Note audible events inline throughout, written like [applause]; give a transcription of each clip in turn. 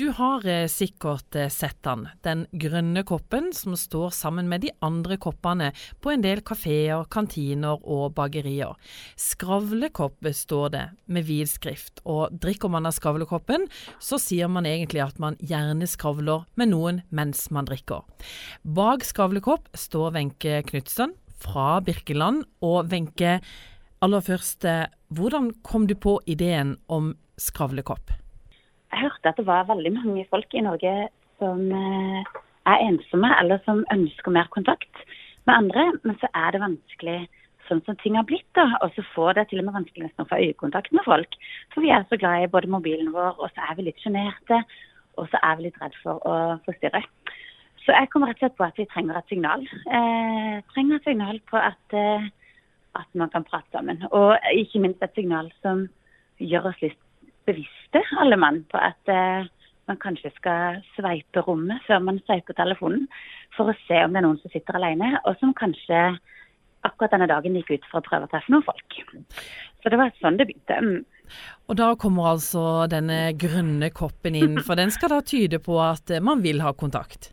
Du har eh, sikkert eh, sett den, den grønne koppen som står sammen med de andre koppene på en del kafeer, kantiner og bakerier. Skravlekopp står det med vid skrift, og drikker man av skravlekoppen, så sier man egentlig at man gjerne skravler med noen mens man drikker. Bak skravlekopp står Wenche Knutsen fra Birkeland, og Wenche, aller først, eh, hvordan kom du på ideen om skravlekopp? Jeg hørte at det var veldig mange folk i Norge som eh, er ensomme, eller som ønsker mer kontakt med andre. Men så er det vanskelig sånn som ting har blitt. da, Og så får det til og med vanskelig nesten å få øyekontakt med folk. For vi er så glad i både mobilen vår, og så er vi litt sjenerte. Og så er vi litt redd for å forstyrre. Så jeg kommer rett og slett på at vi trenger et signal. Eh, trenger et signal på at, eh, at man kan prate sammen. Og ikke minst et signal som gjør oss litt bevisste, alle mann, på at eh, man kanskje skal sveipe rommet før man sveiper telefonen, for å se om det er noen som sitter alene, og som kanskje akkurat denne dagen gikk ut for å prøve å treffe noen folk. Så det var sånn det begynte. Mm. Og da kommer altså denne grønne koppen inn, for den skal da tyde på at man vil ha kontakt?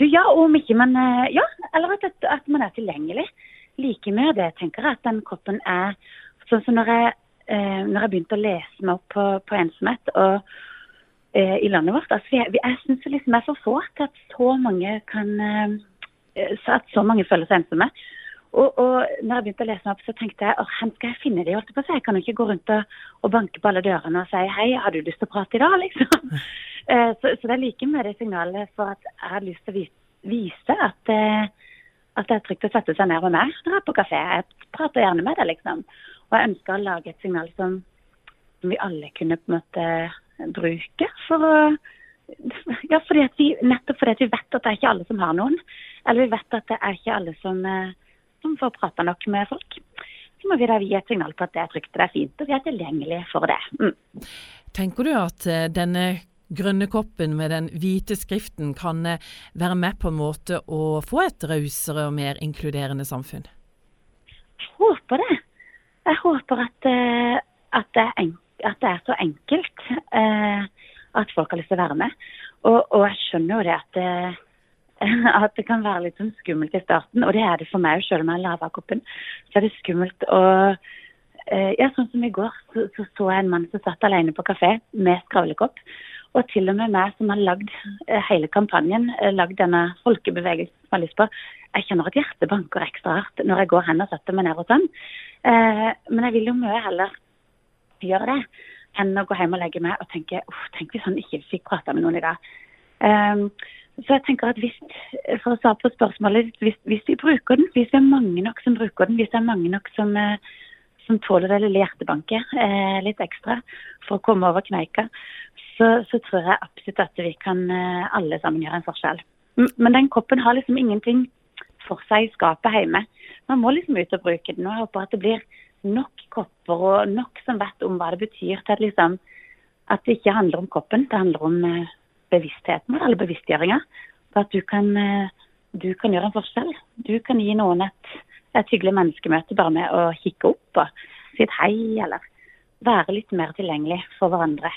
Du, ja, om ikke man Ja, eller at, at man er tilgjengelig. Like med det tenker jeg at den koppen er Sånn som når jeg eh, når jeg begynte å lese meg opp på, på ensomhet og eh, i landet vårt altså, Jeg, jeg syns liksom jeg er for få til at så mange kan eh, at så mange føler seg ensomme. Og, og når jeg begynte å lese meg opp, så tenkte jeg hvor skal jeg finne de? Holdt på Jeg kan jo ikke gå rundt og, og, banke på alle dørene og si hei, har du lyst til å prate i dag, liksom. Eh, så, så, det er like med det signalet for at jeg har lyst til å vise, vise at, eh, at det er trygt å sette seg ned med meg når jeg er på kafé. Jeg prater gjerne med deg, liksom. Og jeg ønska å lage et signal som, som, vi alle kunne på en måte bruke for å ja, fordi vi, nettopp fordi vi vet at det er ikke alle som har noen. Eller vi vet at det er ikke alle som, eh, som får prata nok med folk. Så må vi da gi et signal på at det er trygt og det er fint, og vi er tilgjengelige for det. Mm. Tenker du at eh, denne grønne koppen med den hvite skriften kan eh, være med på en måte å få et rausere og mer inkluderende samfunn? Jeg håper det jeg håper at, eh, at, det er, at, det er så enkelt eh, at folk har lyst til å være med. Og, og jeg skjønner jo det at, det eh, [laughs] at det kan være litt sånn skummelt i starten. Og det er det for meg selv om jeg er lav av. Så er det skummelt å Ja, sånn som i går, så, så, så jeg en mann som satt alene på kafé med skravlekopp. Og til og med meg som har lagd hele kampanjen, lagd denne folkebevegelsen som har lyst på. Jeg kjenner at hjertet banker ekstra hardt når jeg går hen og setter meg ned hos han. Eh, men jeg vil jo mye heller gjøre det enn å gå hjem og legge meg og tenke uff, tenk hvis han ikke fikk prata med noen i dag. Um, så jeg tenker at hvis, For å svare på spørsmålet hvis, hvis, vi bruker den, hvis det er mange nok som bruker den, hvis det er mange nok som, eh, som tåler det lille hjertebanket eh, litt ekstra for å komme over kneika, så, så, tror jeg absolutt at vi kan eh, alle sammen gjøre en forskjell. Men den koppen har liksom ingenting for seg i skapet hjemme. Man må liksom ut og bruke den. og Jeg håper at det blir nok kopper og nok som vet om hva det betyr til at, liksom, at det ikke handler om koppen, det handler om uh, bevisstheten eller bevisstgjøringa. At du kan, uh, du kan, gjøre en forskjell. Du kan gi noen et, et hyggelig menneskemøte bare med å kikke opp og si et hei, eller være litt mer tilgjengelig for hverandre